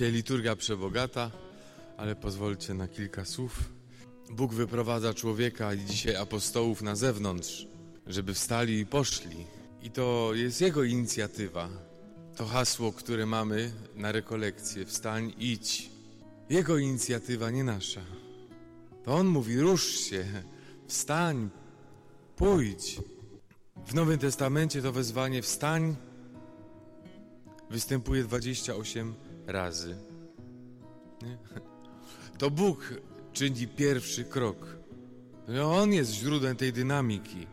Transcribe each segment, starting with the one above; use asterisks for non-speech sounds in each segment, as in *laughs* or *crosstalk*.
Dzisiaj liturgia przebogata, ale pozwólcie na kilka słów. Bóg wyprowadza człowieka i dzisiaj apostołów na zewnątrz, żeby wstali i poszli. I to jest Jego inicjatywa. To hasło, które mamy na rekolekcję. Wstań, idź. Jego inicjatywa, nie nasza. To On mówi, rusz się, wstań, pójdź. W Nowym Testamencie to wezwanie wstań występuje 28 razy. To Bóg czyni pierwszy krok. To On jest źródłem tej dynamiki.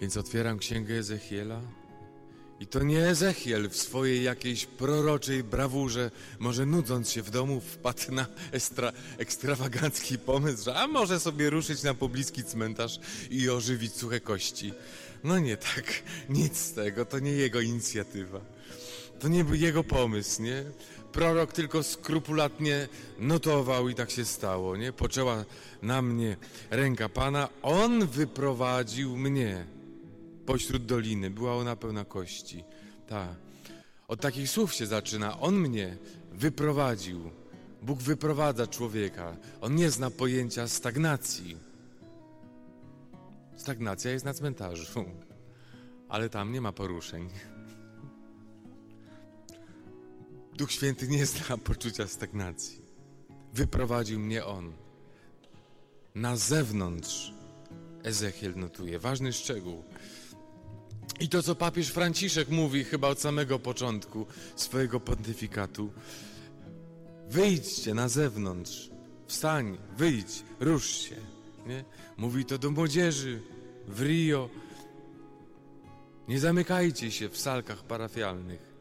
Więc otwieram księgę Ezechiela. I to nie Ezechiel w swojej jakiejś proroczej brawurze, może nudząc się w domu, wpadł na ekstra, ekstrawagancki pomysł, że a może sobie ruszyć na pobliski cmentarz i ożywić suche kości. No nie tak, nic z tego, to nie jego inicjatywa. To nie był jego pomysł, nie? Prorok tylko skrupulatnie notował i tak się stało, nie? Poczęła na mnie ręka Pana, On wyprowadził mnie pośród doliny. Była ona pełna kości. Ta. Od takich słów się zaczyna. On mnie wyprowadził. Bóg wyprowadza człowieka. On nie zna pojęcia stagnacji. Stagnacja jest na cmentarzu, ale tam nie ma poruszeń. Duch Święty nie zna poczucia stagnacji. Wyprowadził mnie On. Na zewnątrz Ezechiel notuje. Ważny szczegół. I to, co papież Franciszek mówi chyba od samego początku swojego pontyfikatu. Wyjdźcie na zewnątrz. Wstań, wyjdź, rusz się. Nie? Mówi to do młodzieży w Rio. Nie zamykajcie się w salkach parafialnych.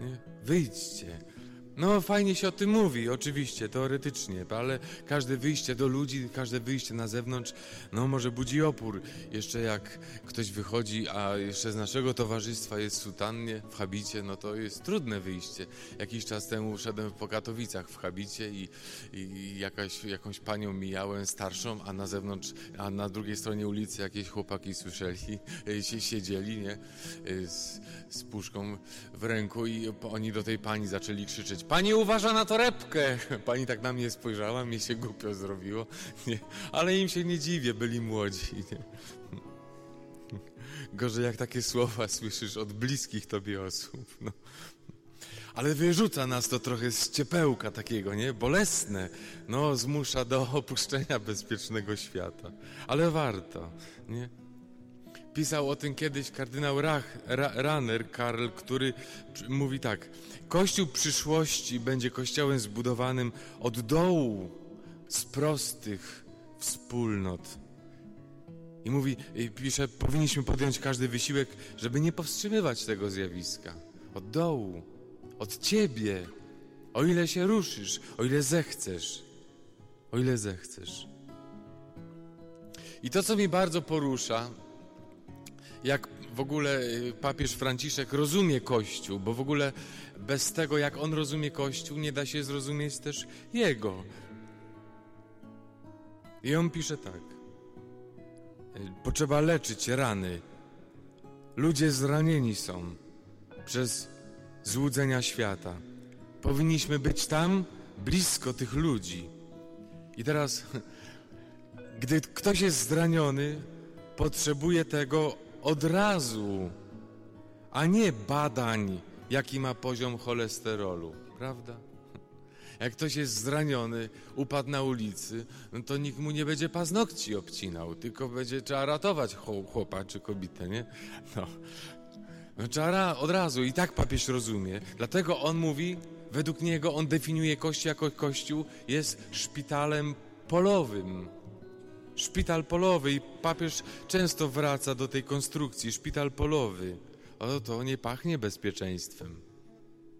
Nie? No, fajnie się o tym mówi, oczywiście, teoretycznie, ale każde wyjście do ludzi, każde wyjście na zewnątrz, no może budzi opór. Jeszcze jak ktoś wychodzi, a jeszcze z naszego towarzystwa jest w sutannie, w habicie, no to jest trudne wyjście. Jakiś czas temu szedłem po Katowicach w habicie i, i jakaś, jakąś panią mijałem starszą, a na zewnątrz, a na drugiej stronie ulicy jakieś chłopaki słyszeli, *laughs* się siedzieli, nie, z, z puszką w ręku i oni do tej pani zaczęli krzyczeć Pani uważa na torebkę. Pani tak na mnie spojrzała, mi się głupio zrobiło. Nie, ale im się nie dziwię, byli młodzi. Nie? Gorzej jak takie słowa słyszysz od bliskich tobie osób. No. Ale wyrzuca nas to trochę z ciepełka takiego, nie? Bolesne. No, zmusza do opuszczenia bezpiecznego świata. Ale warto, nie? Pisał o tym kiedyś kardynał Rach, Ra, Karl, który mówi tak. Kościół przyszłości będzie kościołem zbudowanym od dołu, z prostych wspólnot. I mówi, i pisze, powinniśmy podjąć każdy wysiłek, żeby nie powstrzymywać tego zjawiska. Od dołu, od ciebie, o ile się ruszysz, o ile zechcesz, o ile zechcesz. I to, co mi bardzo porusza, jak w ogóle y, papież Franciszek rozumie Kościół, bo w ogóle bez tego, jak on rozumie Kościół, nie da się zrozumieć też Jego. I on pisze tak. Y, potrzeba leczyć rany. Ludzie zranieni są przez złudzenia świata. Powinniśmy być tam, blisko tych ludzi. I teraz, *laughs* gdy ktoś jest zraniony, potrzebuje tego od razu, a nie badań, jaki ma poziom cholesterolu, prawda? Jak ktoś jest zraniony, upadł na ulicy, no to nikt mu nie będzie paznokci obcinał, tylko będzie trzeba ratować chłopa czy kobietę, nie? No. no trzeba od razu i tak papież rozumie. Dlatego on mówi, według niego on definiuje Kościół jako Kościół jest szpitalem polowym. Szpital polowy i papież często wraca do tej konstrukcji, szpital polowy. O, to nie pachnie bezpieczeństwem.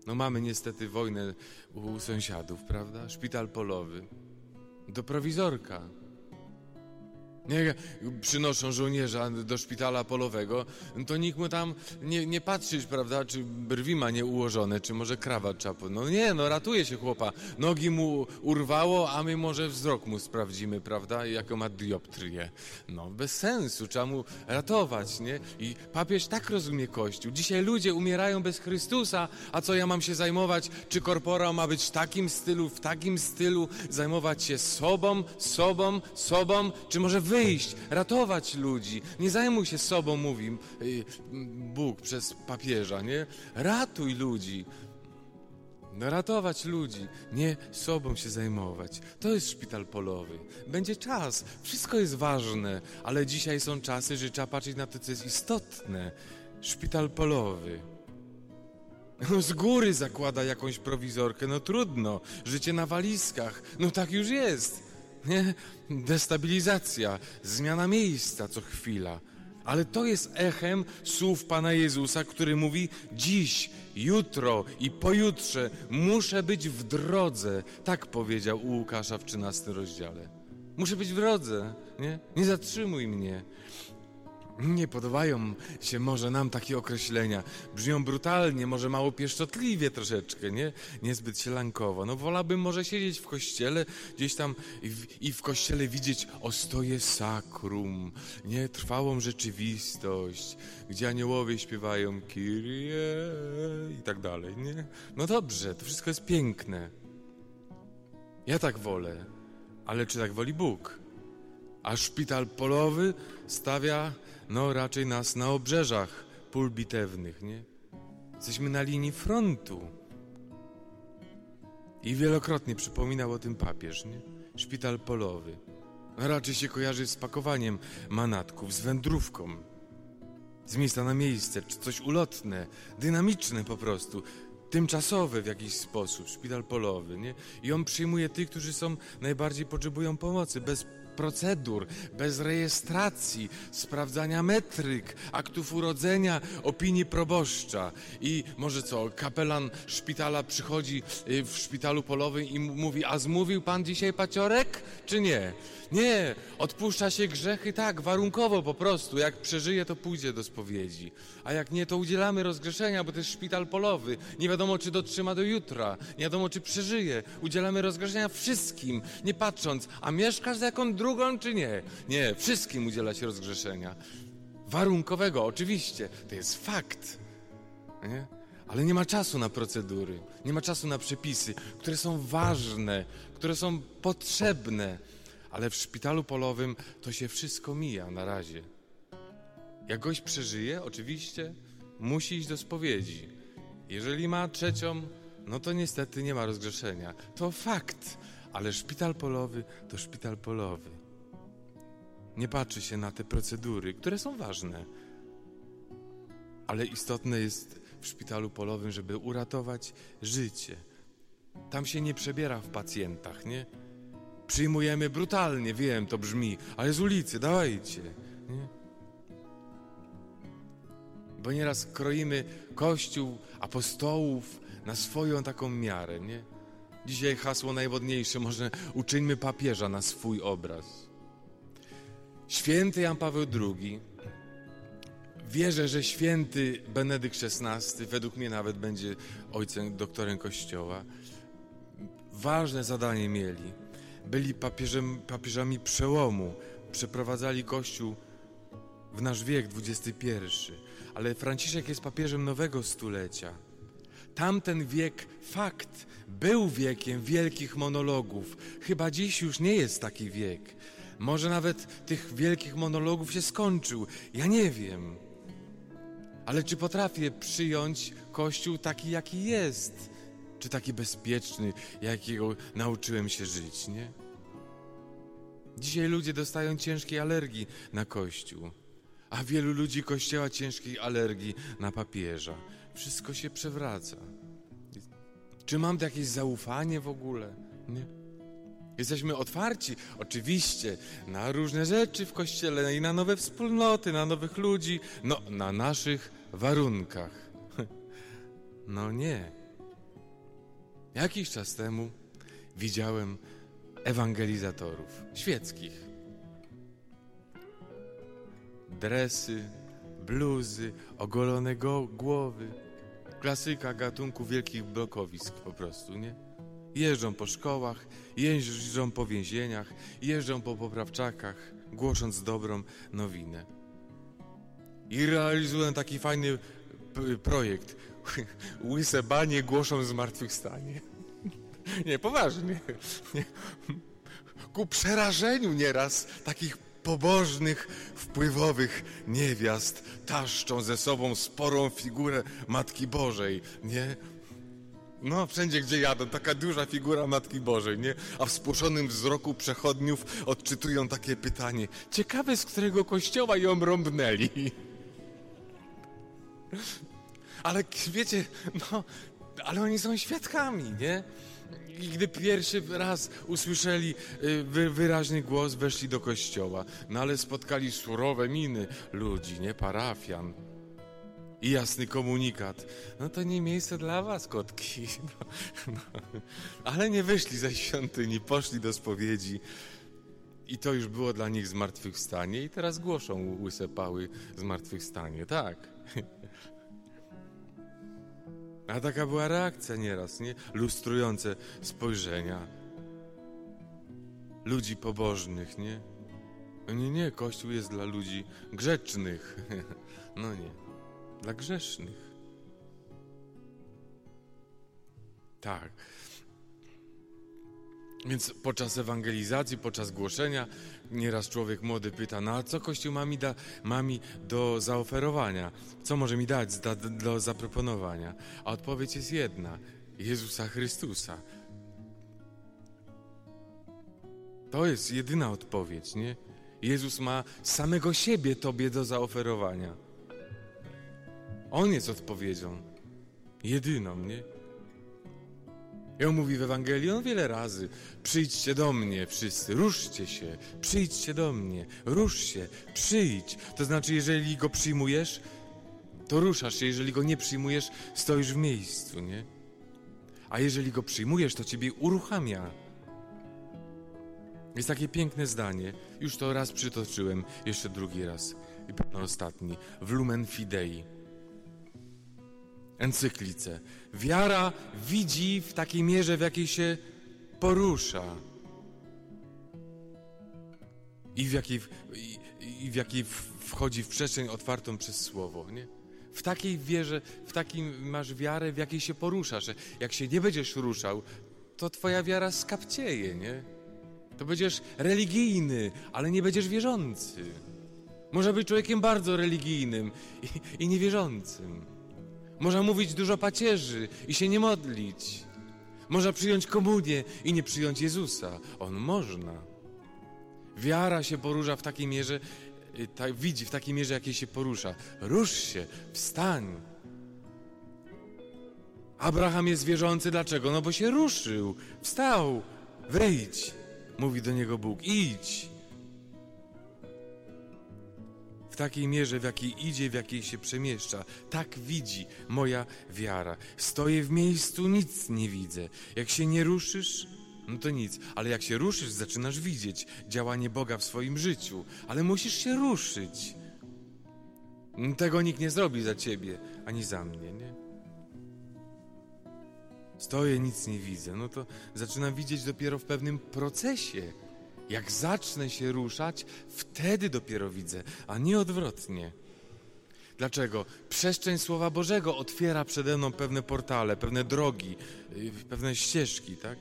No mamy niestety wojnę u sąsiadów, prawda? Szpital polowy. Do prowizorka. Nie, przynoszą żołnierza do szpitala polowego, to nikt mu tam nie, nie patrzy, prawda, czy brwi ma nie ułożone, czy może krawat czapł. No nie, no ratuje się chłopa. Nogi mu urwało, a my może wzrok mu sprawdzimy, prawda, jaką ma dioptrię. No bez sensu, trzeba mu ratować, nie? I papież tak rozumie Kościół. Dzisiaj ludzie umierają bez Chrystusa, a co ja mam się zajmować? Czy korpora ma być w takim stylu, w takim stylu, zajmować się sobą, sobą, sobą, czy może wy wyjść, ratować ludzi. Nie zajmuj się sobą, mówi y, Bóg przez papieża, nie? Ratuj ludzi. Ratować ludzi, nie sobą się zajmować. To jest szpital polowy. Będzie czas, wszystko jest ważne, ale dzisiaj są czasy, że trzeba patrzeć na to, co jest istotne. Szpital polowy. No z góry zakłada jakąś prowizorkę, no trudno. Życie na walizkach, no tak już jest. Nie? Destabilizacja, zmiana miejsca co chwila. Ale to jest echem słów Pana Jezusa, który mówi: Dziś, jutro i pojutrze muszę być w drodze. Tak powiedział u Łukasza w 13 rozdziale. Muszę być w drodze, nie? Nie zatrzymuj mnie. Nie podobają się może nam takie określenia. Brzmią brutalnie, może mało pieszczotliwie troszeczkę, nie? Niezbyt sielankowo. No wolałbym może siedzieć w kościele, gdzieś tam i w, i w kościele widzieć ostoje sakrum, nie? Trwałą rzeczywistość, gdzie aniołowie śpiewają Kyrie i tak dalej, nie? No dobrze, to wszystko jest piękne. Ja tak wolę, ale czy tak woli Bóg? A szpital polowy stawia no raczej nas na obrzeżach pól bitewnych, nie? Jesteśmy na linii frontu. I wielokrotnie przypominał o tym papież, nie? Szpital polowy. Raczej się kojarzy z pakowaniem manatków, z wędrówką. Z miejsca na miejsce, czy coś ulotne, dynamiczne po prostu, tymczasowe w jakiś sposób, szpital polowy, nie? I on przyjmuje tych, którzy są najbardziej potrzebują pomocy, bez procedur, bez rejestracji, sprawdzania metryk, aktów urodzenia, opinii proboszcza. I może co, kapelan szpitala przychodzi y, w szpitalu polowym i mówi, a zmówił pan dzisiaj paciorek, czy nie? Nie, odpuszcza się grzechy tak, warunkowo po prostu. Jak przeżyje, to pójdzie do spowiedzi. A jak nie, to udzielamy rozgrzeszenia, bo to jest szpital polowy. Nie wiadomo, czy dotrzyma do jutra. Nie wiadomo, czy przeżyje. Udzielamy rozgrzeszenia wszystkim, nie patrząc, a mieszkasz z jaką drugą, czy nie. Nie, wszystkim udziela się rozgrzeszenia. Warunkowego, oczywiście. To jest fakt. Nie? Ale nie ma czasu na procedury, nie ma czasu na przepisy, które są ważne, które są potrzebne ale w szpitalu polowym to się wszystko mija na razie. Jak gość przeżyje, oczywiście musi iść do spowiedzi. Jeżeli ma trzecią, no to niestety nie ma rozgrzeszenia. To fakt, ale szpital polowy to szpital polowy. Nie patrzy się na te procedury, które są ważne, ale istotne jest w szpitalu polowym, żeby uratować życie. Tam się nie przebiera w pacjentach, nie? przyjmujemy brutalnie, wiem, to brzmi, ale z ulicy, dawajcie. Nie? Bo nieraz kroimy kościół apostołów na swoją taką miarę, nie? Dzisiaj hasło najwodniejsze, może uczyńmy papieża na swój obraz. Święty Jan Paweł II, wierzę, że święty Benedykt XVI, według mnie nawet będzie ojcem, doktorem Kościoła, ważne zadanie mieli byli papieżem, papieżami przełomu, przeprowadzali Kościół w nasz wiek XXI, ale Franciszek jest papieżem nowego stulecia. Tamten wiek, fakt, był wiekiem wielkich monologów. Chyba dziś już nie jest taki wiek. Może nawet tych wielkich monologów się skończył. Ja nie wiem. Ale czy potrafię przyjąć Kościół taki, jaki jest? czy taki bezpieczny, jakiego nauczyłem się żyć, nie? Dzisiaj ludzie dostają ciężkiej alergii na Kościół, a wielu ludzi Kościoła ciężkiej alergii na papieża. Wszystko się przewraca. Czy mam jakieś zaufanie w ogóle? Nie. Jesteśmy otwarci, oczywiście, na różne rzeczy w Kościele i na nowe wspólnoty, na nowych ludzi, no na naszych warunkach. *laughs* No nie. Jakiś czas temu widziałem ewangelizatorów świeckich. dresy, bluzy, ogolone go głowy. Klasyka gatunku wielkich blokowisk po prostu, nie? Jeżdżą po szkołach, jeżdżą po więzieniach, jeżdżą po poprawczakach, głosząc dobrą nowinę. I realizują taki fajny projekt. *laughs* Łyse banie głoszą zmartwychwstanie. *laughs* Nie, poważnie. Nie. Ku przerażeniu nieraz takich pobożnych, wpływowych niewiast taszczą ze sobą sporą figurę Matki Bożej, nie? No, wszędzie gdzie jadą, taka duża figura Matki Bożej, nie? A w spłoszonym wzroku przechodniów odczytują takie pytanie. Ciekawe, z którego kościoła ją rąbnęli. Ale wiecie, no, ale oni są świadkami, nie? I gdy pierwszy raz usłyszeli y, wy, wyraźny głos, weszli do kościoła. No ale spotkali surowe miny ludzi, nie parafian. I jasny komunikat. No to nie miejsce dla was, kotki. No, *laughs* no. Ale nie wyszli ze świątyni, poszli do spowiedzi. I to już było dla nich zmartwychwstanie. I teraz głoszą łyse pały zmartwychwstanie. Tak. *laughs* A taka była reakcja nieraz, nie? Lustrujące spojrzenia ludzi pobożnych, nie? No nie, nie, Kościół jest dla ludzi grzecznych. *laughs* No nie, dla grzesznych. Tak. Więc podczas ewangelizacji, podczas głoszenia, nieraz człowiek młody pyta, no a co Kościół ma mi, da, ma mi do zaoferowania? Co może mi dać da, do zaproponowania? A odpowiedź jest jedna. Jezusa Chrystusa. To jest jedyna odpowiedź, nie? Jezus ma samego siebie Tobie do zaoferowania. On jest odpowiedzią. Jedyną, nie? I on mówi w Ewangelii on wiele razy: Przyjdźcie do mnie wszyscy, ruszcie się, przyjdźcie do mnie, rusz się, przyjdź. To znaczy, jeżeli go przyjmujesz, to ruszasz się, jeżeli go nie przyjmujesz, stoisz w miejscu, nie? A jeżeli go przyjmujesz, to ciebie uruchamia. Jest takie piękne zdanie, już to raz przytoczyłem, jeszcze drugi raz i pewno ostatni, w Lumen Fidei encyklice. Wiara widzi w takiej mierze, w jakiej się porusza. I w jakiej, i, i w jakiej wchodzi w przestrzeń otwartą przez słowo. Nie? W takiej wierze, w takim masz wiarę, w jakiej się poruszasz. Jak się nie będziesz ruszał, to twoja wiara skapcieje, nie? To będziesz religijny, ale nie będziesz wierzący. Może być człowiekiem bardzo religijnym i, i niewierzącym. Można mówić dużo pacierzy i się nie modlić. Można przyjąć komunię i nie przyjąć Jezusa. On można. Wiara się porusza w takiej mierze, y, ta, widzi w takiej mierze, jakiej się porusza. Rusz się, wstań. Abraham jest wierzący, dlaczego? No bo się ruszył, wstał, wejdź, mówi do niego Bóg, idź takiej mierze, w jakiej idzie, w jakiej się przemieszcza. Tak widzi moja wiara. Stoję w miejscu, nic nie widzę. Jak się nie ruszysz, no to nic, ale jak się ruszysz, zaczynasz widzieć działanie Boga w swoim życiu, ale musisz się ruszyć. Tego nikt nie zrobi za ciebie, ani za mnie, nie? Stoję, nic nie widzę. No to zaczynam widzieć dopiero w pewnym procesie jak zacznę się ruszać, wtedy dopiero widzę, a nie odwrotnie. Dlaczego? Przestrzeń Słowa Bożego otwiera przede mną pewne portale, pewne drogi, y, pewne ścieżki, tak?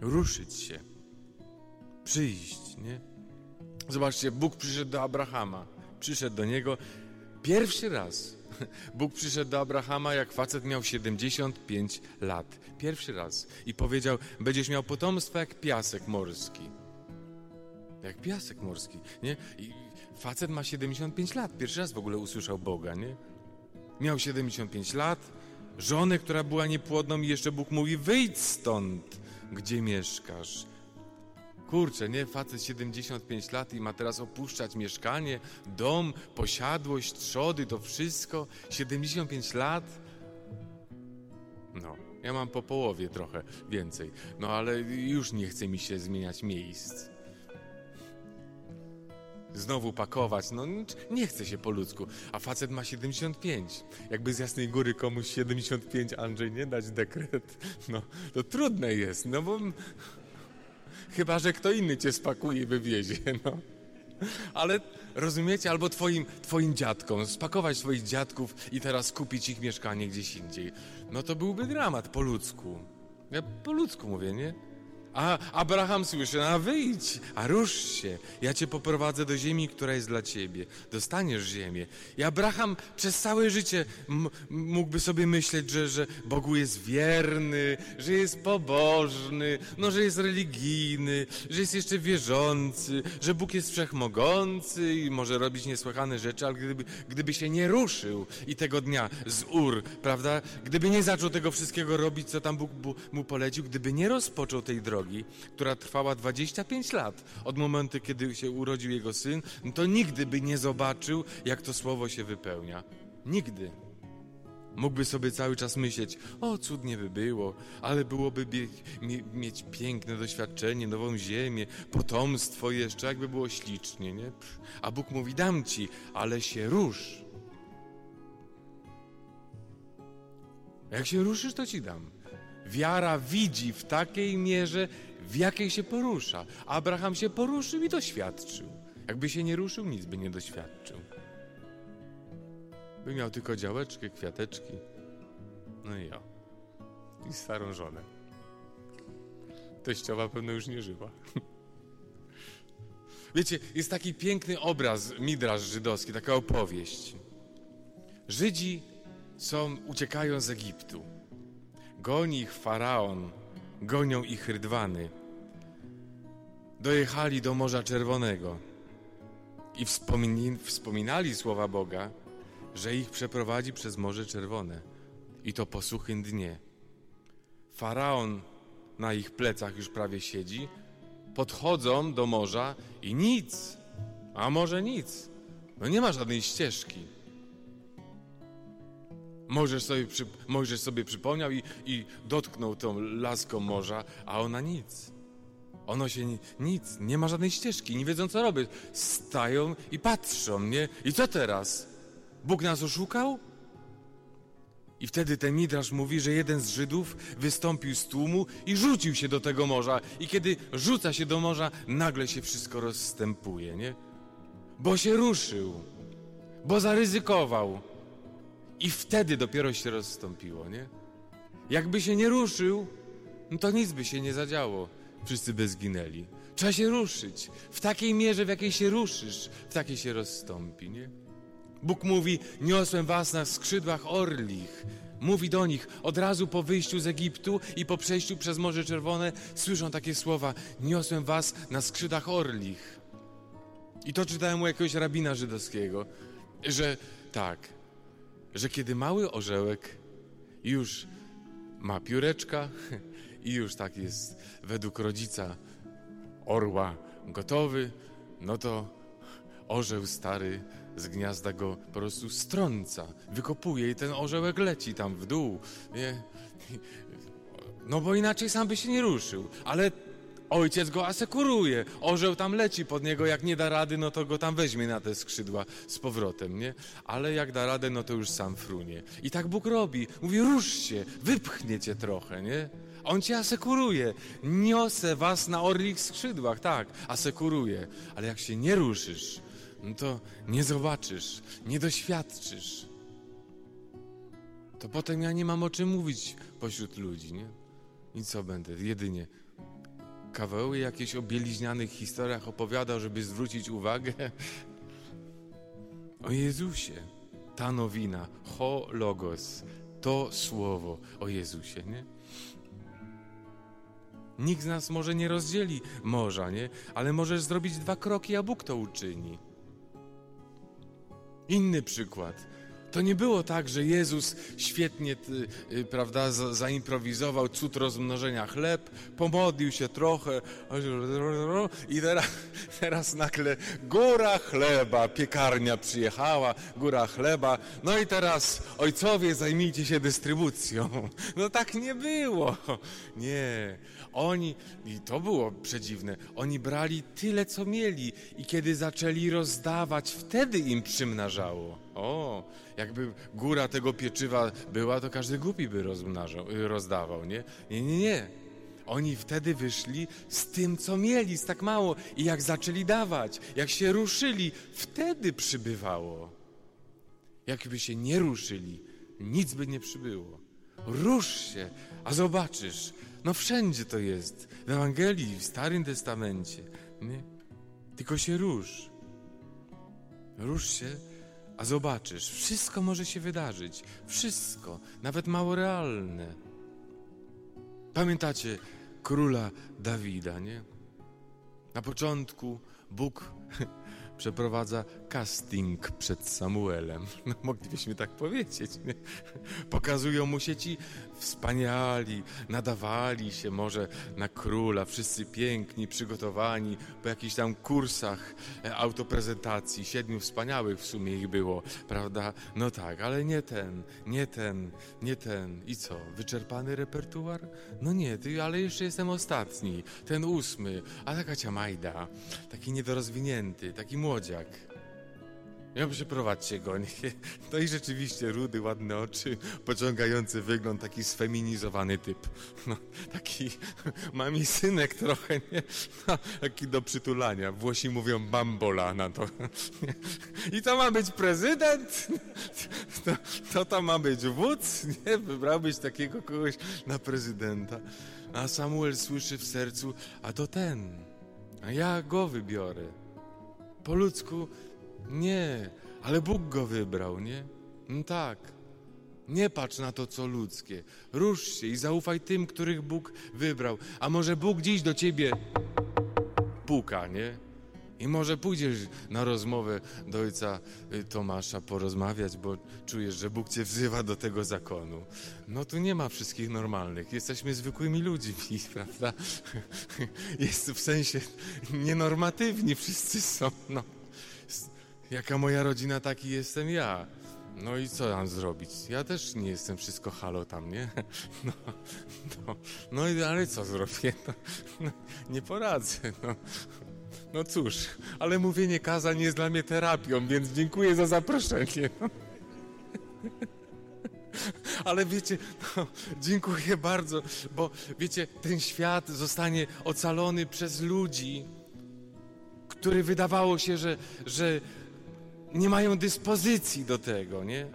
Ruszyć się, przyjść, nie? Zobaczcie, Bóg przyszedł do Abrahama, przyszedł do niego pierwszy raz *laughs* Bóg przyszedł do Abrahama, jak facet miał 75 lat. Pierwszy raz. I powiedział, będziesz miał potomstwo jak piasek morski. Jak piasek morski, nie? I facet ma 75 lat. Pierwszy raz w ogóle usłyszał Boga, nie? Miał 75 lat, żonę, która była niepłodną i jeszcze Bóg mówi, wyjdź stąd, gdzie mieszkasz. Kurczę, nie? Facet 75 lat i ma teraz opuszczać mieszkanie, dom, posiadłość, trzody, to wszystko. 75 lat. No, ja mam po połowie trochę więcej. No ale już nie chce mi się zmieniać miejsc. znowu pakować. No nie chce się po ludzku. A facet ma 75. Jakby z Jasnej Góry komuś 75, Andrzej, nie dać dekret. No, to trudne jest, no bo... Chyba, że kto inny cię spakuje i wywiezie, no. Ale rozumiecie, albo twoim, twoim dziadkom, spakować swoich dziadków i teraz kupić ich mieszkanie gdzieś indziej. No to byłby dramat po ludzku. Ja po ludzku mówię, nie? A Abraham słyszy, a wyjdź, a rusz się. Ja cię poprowadzę do ziemi, która jest dla ciebie. Dostaniesz ziemię. I Abraham przez całe życie mógłby sobie myśleć, że, że Bogu jest wierny, że jest pobożny, no, że jest religijny, że jest jeszcze wierzący, że Bóg jest wszechmogący i może robić niesłychane rzeczy, ale gdyby, gdyby się nie ruszył i tego dnia z Ur, prawda, gdyby nie zaczął tego wszystkiego robić, co tam Bóg mu polecił, gdyby nie rozpoczął tej drogi, drogi, która trwała 25 lat od momentu, kiedy się urodził jego syn, to nigdy by nie zobaczył, jak to słowo się wypełnia. Nigdy. Mógłby sobie cały czas myśleć, o cudnie by było, ale byłoby mieć piękne doświadczenie, nową ziemię, potomstwo jeszcze, jakby było ślicznie, nie? A Bóg mówi, dam ci, ale się rusz. Jak się ruszysz, to ci dam. Wiara widzi w takiej mierze, w jakiej się porusza. Abraham się poruszył i doświadczył. Jakby się nie ruszył, nic by nie doświadczył. By miał tylko działeczkę, kwiateczki. No i ja. I starą żonę. Teściowa pewno już nie żyła. *laughs* Wiecie, jest taki piękny obraz, midraż żydowski, taka opowieść. Żydzi są, uciekają z Egiptu. Goni ich faraon, gonią ich rydwany. Dojechali do Morza Czerwonego i wspominali słowa Boga, że ich przeprowadzi przez Morze Czerwone i to po suchym dnie. Faraon na ich plecach już prawie siedzi, podchodzą do morza i nic, a może nic. No nie ma żadnej ścieżki. Możesz sobie, przy, Mojżesz sobie przypomniał i, i dotknął tą laską morza, a ona nic. Ono się nic, nie ma żadnej ścieżki, nie wiedzą co robić. Stają i patrzą, nie? I co teraz? Bóg nas oszukał? I wtedy ten Midrasz mówi, że jeden z Żydów wystąpił z tłumu i rzucił się do tego morza. I kiedy rzuca się do morza, nagle się wszystko rozstępuje, nie? Bo się ruszył, bo zaryzykował. I wtedy dopiero się rozstąpiło, nie? Jakby się nie ruszył, no to nic by się nie zadziało. Wszyscy by zginęli. Trzeba się ruszyć. W takiej mierze, w jakiej się ruszysz, w takiej się rozstąpi, nie? Bóg mówi, niosłem was na skrzydłach orlich. Mówi do nich od razu po wyjściu z Egiptu i po przejściu przez Morze Czerwone słyszą takie słowa: Niosłem was na skrzydłach orlich. I to czytałem u jakiegoś rabina żydowskiego, że tak, że kiedy mały orzełek już ma pióreczka *laughs* i już tak jest według rodzica orła gotowy, no to orzeł stary z gniazda go po prostu strąca, wykopuje i ten orzełek leci tam w dół, nie? No bo inaczej sam by się nie ruszył, ale Ojciec go asekuruje. Orzeł tam leci pod niego, jak nie da rady, no to go tam weźmie na te skrzydła z powrotem, nie? Ale jak da radę, no to już sam frunie. I tak Bóg robi. Mówi, rusz się, wypchnie cię trochę, nie? On cię asekuruje. Niosę was na orlich skrzydłach, tak, asekuruje. Ale jak się nie ruszysz, no to nie zobaczysz, nie doświadczysz. To potem ja nie mam o czym mówić pośród ludzi, nie? I co będę? Jedynie kawały jakieś o bieliźnianych historiach opowiadał, żeby zwrócić uwagę. O Jezusie. Ta nowina, ho logos, to słowo o Jezusie, nie? Nikt z nas może nie rozdzieli morza, nie? Ale możesz zrobić dwa kroki, a Bóg to uczyni. Inny przykład. To nie było tak, że Jezus świetnie, y, prawda, za, zaimprowizował cud rozmnożenia chleb, pomodlił się trochę i teraz, *laughs* teraz nagle góra chleba, piekarnia przyjechała, góra chleba, no i teraz ojcowie zajmijcie się dystrybucją. *laughs* No tak nie było. *laughs* Nie. Oni, i to było przedziwne, oni brali tyle, co mieli i kiedy zaczęli rozdawać, wtedy im przymnażało. O, jakby góra tego pieczywa była, to każdy głupi by rozmnażał, y, rozdawał, nie? Nie, nie, nie. Oni wtedy wyszli z tym, co mieli, z tak mało. I jak zaczęli dawać, jak się ruszyli, wtedy przybywało. Jakby się nie ruszyli, nic by nie przybyło. Rusz się, a zobaczysz. No wszędzie to jest. W Ewangelii, w Starym Testamencie. Nie? Tylko się rusz. Rusz się, a zobaczysz. Wszystko może się wydarzyć. Wszystko. Nawet mało realne. Pamiętacie króla Dawida, nie? Na początku Bóg *laughs* przeprowadza casting przed Samuelem. *laughs* No, moglibyśmy tak powiedzieć. Nie? Pokazują mu się ci wspaniali, nadawali się może na króla, wszyscy piękni, przygotowani po jakichś tam kursach e, autoprezentacji. Siedmiu wspaniałych w sumie ich było, prawda? No tak, ale nie ten, nie ten, nie ten. I co? Wyczerpany repertuar? No nie, ty, ale jeszcze jestem ostatni, ten ósmy, a taka ciamajda, taki niedorozwinięty, taki młodziak. Ja przeprowadźcie go. *laughs* No i rzeczywiście rudy, ładne oczy, pociągający wygląd, taki sfeminizowany typ. No, taki *laughs* mami synek trochę, nie? No, taki do przytulania. Włosi mówią bambola na to. *laughs* I to ma być prezydent? To, to, to ma być wódz? Nie? Wybrałbyś takiego kogoś na prezydenta. A Samuel słyszy w sercu, a to ten. A ja go wybiorę. Po ludzku nie, ale Bóg go wybrał, nie? No tak. Nie patrz na to, co ludzkie. Rusz się i zaufaj tym, których Bóg wybrał. A może Bóg dziś do ciebie puka, nie? I może pójdziesz na rozmowę do ojca y, Tomasza porozmawiać, bo czujesz, że Bóg cię wzywa do tego zakonu. No tu nie ma wszystkich normalnych. Jesteśmy zwykłymi ludźmi, *laughs* prawda? Jest w sensie nienormatywni wszyscy są. No. Jaka moja rodzina, taki jestem ja. No i co mam zrobić? Ja też nie jestem wszystko halo tam, nie? *laughs* No, no, no ale co zrobię? *laughs* No, nie poradzę, no. No cóż, ale mówienie kazań jest dla mnie terapią, więc dziękuję za zaproszenie. *laughs* Ale wiecie, no, dziękuję bardzo, bo wiecie, ten świat zostanie ocalony przez ludzi, który wydawało się, że, że nie mają dyspozycji do tego, nie?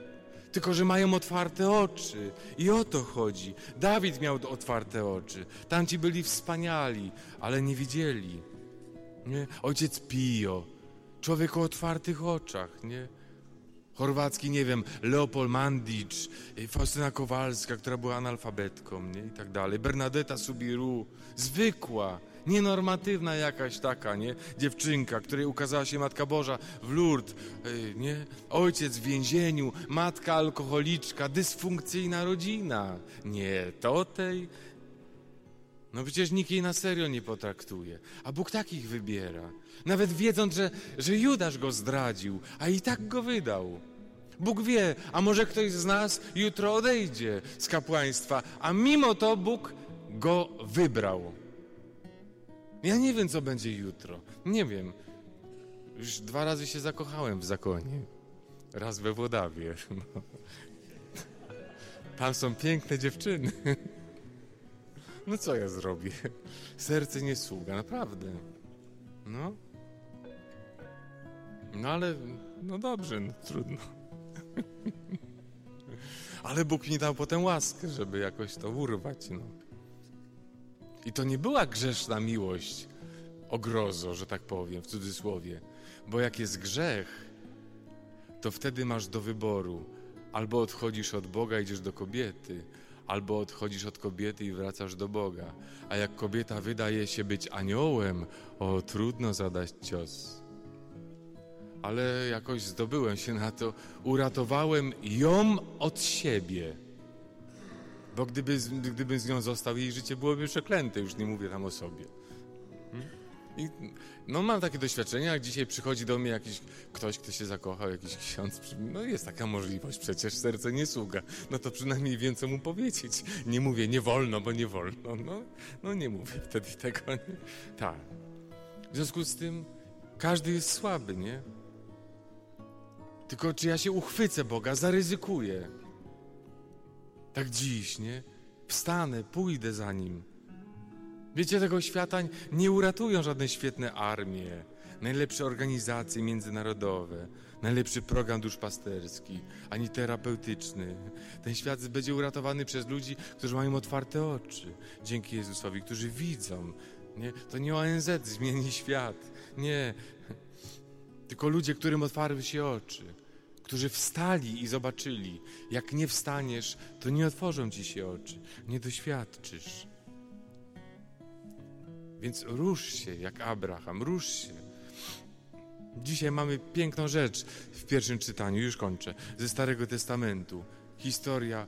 Tylko, że mają otwarte oczy. I o to chodzi. Dawid miał otwarte oczy. Tamci byli wspaniali, ale nie widzieli. Nie? Ojciec Pio, człowiek o otwartych oczach, nie? Chorwacki, nie wiem, Leopold Mandic, Faustyna Kowalska, która była analfabetką, nie? I tak dalej. Bernadetta Subiru, zwykła, nienormatywna jakaś taka, nie? Dziewczynka, której ukazała się Matka Boża w Lourdes, nie? Ojciec w więzieniu, matka alkoholiczka, dysfunkcyjna rodzina. Nie, to tej... No przecież nikt jej na serio nie potraktuje, a Bóg takich wybiera. Nawet wiedząc, że, że Judasz go zdradził, a i tak go wydał. Bóg wie, a może ktoś z nas jutro odejdzie z kapłaństwa, a mimo to Bóg go wybrał. Ja nie wiem, co będzie jutro. Nie wiem. Już dwa razy się zakochałem w zakonie. Raz we Włodawie. No. *laughs* Tam są piękne dziewczyny. *laughs* No co ja zrobię? Serce nie sługa, naprawdę. No. No ale, no dobrze, no trudno. Ale Bóg mi dał potem łaskę, żeby jakoś to urwać, no. I to nie była grzeszna miłość, ogrozo, że tak powiem, w cudzysłowie. Bo jak jest grzech, to wtedy masz do wyboru. Albo odchodzisz od Boga, idziesz do kobiety, albo odchodzisz od kobiety i wracasz do Boga. A jak kobieta wydaje się być aniołem, o trudno zadać cios. ale jakoś zdobyłem się na to. Uratowałem ją od siebie. Bo gdyby, gdybym z nią został, jej życie byłoby przeklęte, już nie mówię tam o sobie. Hmm? I, no mam takie doświadczenia, jak dzisiaj przychodzi do mnie jakiś ktoś, kto się zakochał, jakiś ksiądz, no jest taka możliwość, przecież serce nie sługa, no to przynajmniej wiem, co mu powiedzieć. Nie mówię, nie wolno, bo nie wolno, no, no nie mówię wtedy tego, nie? tak. W związku z tym każdy jest słaby, nie? Tylko czy ja się uchwycę Boga, zaryzykuję. Tak dziś, nie? Wstanę, pójdę za Nim. Wiecie, tego świata nie uratują żadne świetne armie, najlepsze organizacje międzynarodowe, najlepszy program duszpasterski, ani terapeutyczny. Ten świat będzie uratowany przez ludzi, którzy mają otwarte oczy, dzięki Jezusowi, którzy widzą. Nie? To nie ONZ zmieni świat. Nie. Tylko ludzie, którym otwarły się oczy, którzy wstali i zobaczyli. Jak nie wstaniesz, to nie otworzą ci się oczy, nie doświadczysz. Więc rusz się jak Abraham, rusz się. Dzisiaj mamy piękną rzecz w pierwszym czytaniu, już kończę, ze Starego Testamentu. Historia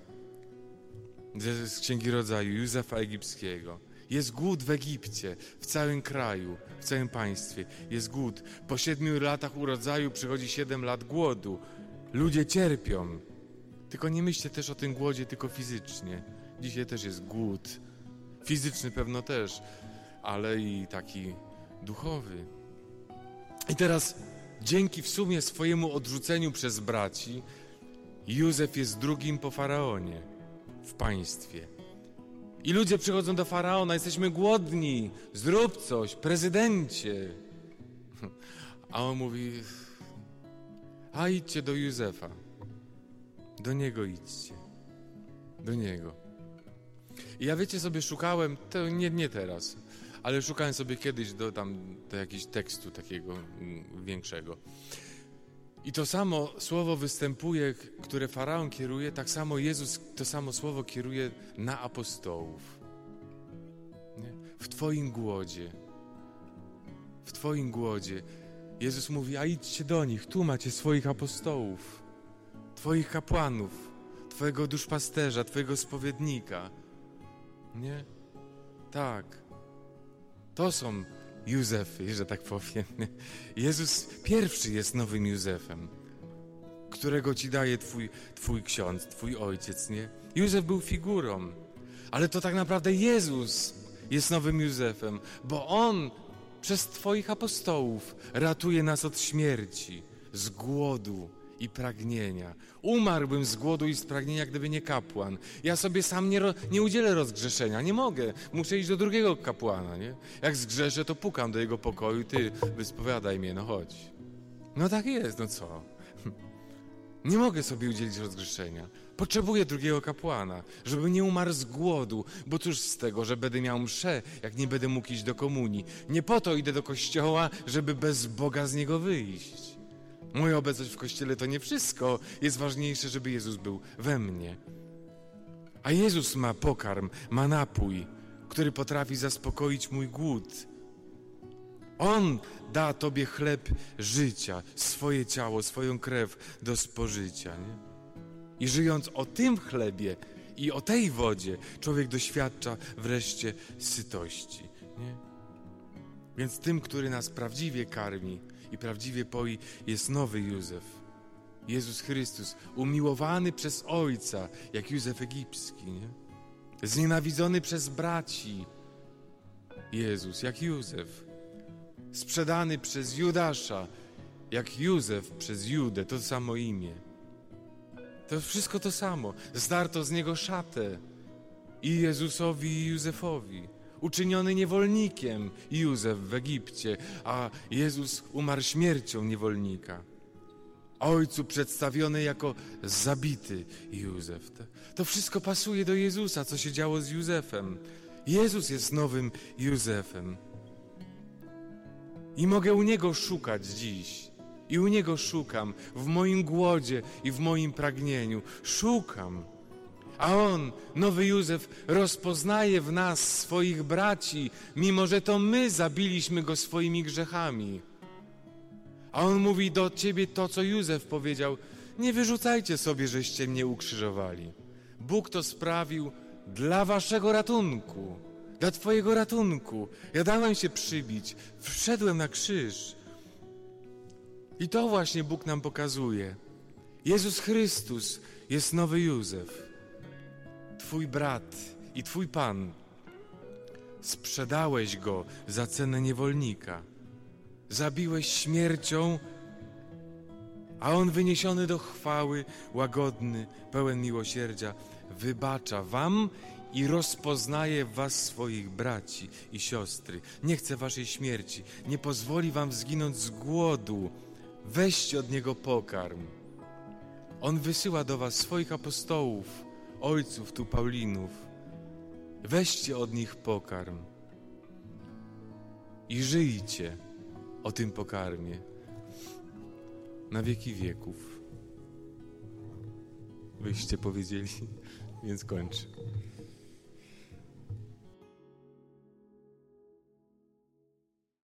z Księgi Rodzaju Józefa Egipskiego. Jest głód w Egipcie, w całym kraju, w całym państwie. Jest głód. Po siedmiu latach urodzaju przychodzi siedem lat głodu. Ludzie cierpią. Tylko nie myślcie też o tym głodzie tylko fizycznie. Dzisiaj też jest głód. Fizyczny pewno też, ale i taki duchowy. I teraz dzięki w sumie swojemu odrzuceniu przez braci, Józef jest drugim po faraonie w państwie. I ludzie przychodzą do faraona, jesteśmy głodni, zrób coś, prezydencie. *laughs* A on mówi: A idźcie do Józefa. Do niego idźcie. Do niego. I ja wiecie sobie szukałem, to nie, nie teraz, ale szukałem sobie kiedyś do tam do jakiegoś tekstu takiego mm, większego. I to samo słowo występuje, które faraon kieruje, tak samo Jezus to samo słowo kieruje na apostołów. Nie? W Twoim głodzie, w Twoim głodzie. Jezus mówi: A idźcie do nich, tu macie swoich apostołów, Twoich kapłanów, Twojego duszpasterza, Twojego spowiednika. Nie? Tak. To są Józefy, że tak powiem. Jezus pierwszy jest nowym Józefem, którego ci daje twój, twój ksiądz, twój ojciec, nie? Józef był figurą, ale to tak naprawdę Jezus jest nowym Józefem, bo On przez Twoich apostołów ratuje nas od śmierci, z głodu, i pragnienia. Umarłbym z głodu i z pragnienia, gdyby nie kapłan. Ja sobie sam nie, nie udzielę rozgrzeszenia, nie mogę. Muszę iść do drugiego kapłana, nie? Jak zgrzeszę, to pukam do jego pokoju, ty wyspowiadaj mnie, no chodź. No tak jest, no co? *laughs* Nie mogę sobie udzielić rozgrzeszenia. Potrzebuję drugiego kapłana, żeby nie umarł z głodu, bo cóż z tego, że będę miał mszę, jak nie będę mógł iść do komunii. Nie po to idę do kościoła, żeby bez Boga z niego wyjść. Moja obecność w kościele to nie wszystko. Jest ważniejsze, żeby Jezus był we mnie. A Jezus ma pokarm, ma napój, który potrafi zaspokoić mój głód. On da Tobie chleb życia, swoje ciało, swoją krew do spożycia. Nie? I żyjąc o tym chlebie i o tej wodzie, człowiek doświadcza wreszcie sytości. Nie? Więc tym, który nas prawdziwie karmi, i prawdziwie poi jest nowy Józef. Jezus Chrystus, umiłowany przez Ojca, jak Józef Egipski, nie? znienawidzony przez braci. Jezus, jak Józef, sprzedany przez Judasza, jak Józef przez Judę, to samo imię. To wszystko to samo. Zdarto z niego szatę i Jezusowi, i Józefowi uczyniony niewolnikiem Józef w Egipcie, a Jezus umarł śmiercią niewolnika. Ojcu przedstawiony jako zabity Józef. To wszystko pasuje do Jezusa, co się działo z Józefem. Jezus jest nowym Józefem. I mogę u Niego szukać dziś. I u Niego szukam w moim głodzie i w moim pragnieniu. Szukam. A on, nowy Józef, rozpoznaje w nas swoich braci, mimo że to my zabiliśmy go swoimi grzechami. A on mówi do ciebie to, co Józef powiedział: Nie wyrzucajcie sobie, żeście mnie ukrzyżowali. Bóg to sprawił dla waszego ratunku, dla twojego ratunku. Ja dałem się przybić, wszedłem na krzyż. I to właśnie Bóg nam pokazuje. Jezus Chrystus jest nowy Józef, twój brat i twój Pan. Sprzedałeś go za cenę niewolnika. Zabiłeś śmiercią, a on wyniesiony do chwały, łagodny, pełen miłosierdzia, wybacza wam i rozpoznaje was swoich braci i siostry. Nie chce waszej śmierci, nie pozwoli wam zginąć z głodu. Weźcie od niego pokarm. On wysyła do was swoich apostołów, ojców tu Paulinów. Weźcie od nich pokarm i żyjcie o tym pokarmie na wieki wieków. Wyście powiedzieli, *laughs* więc kończę.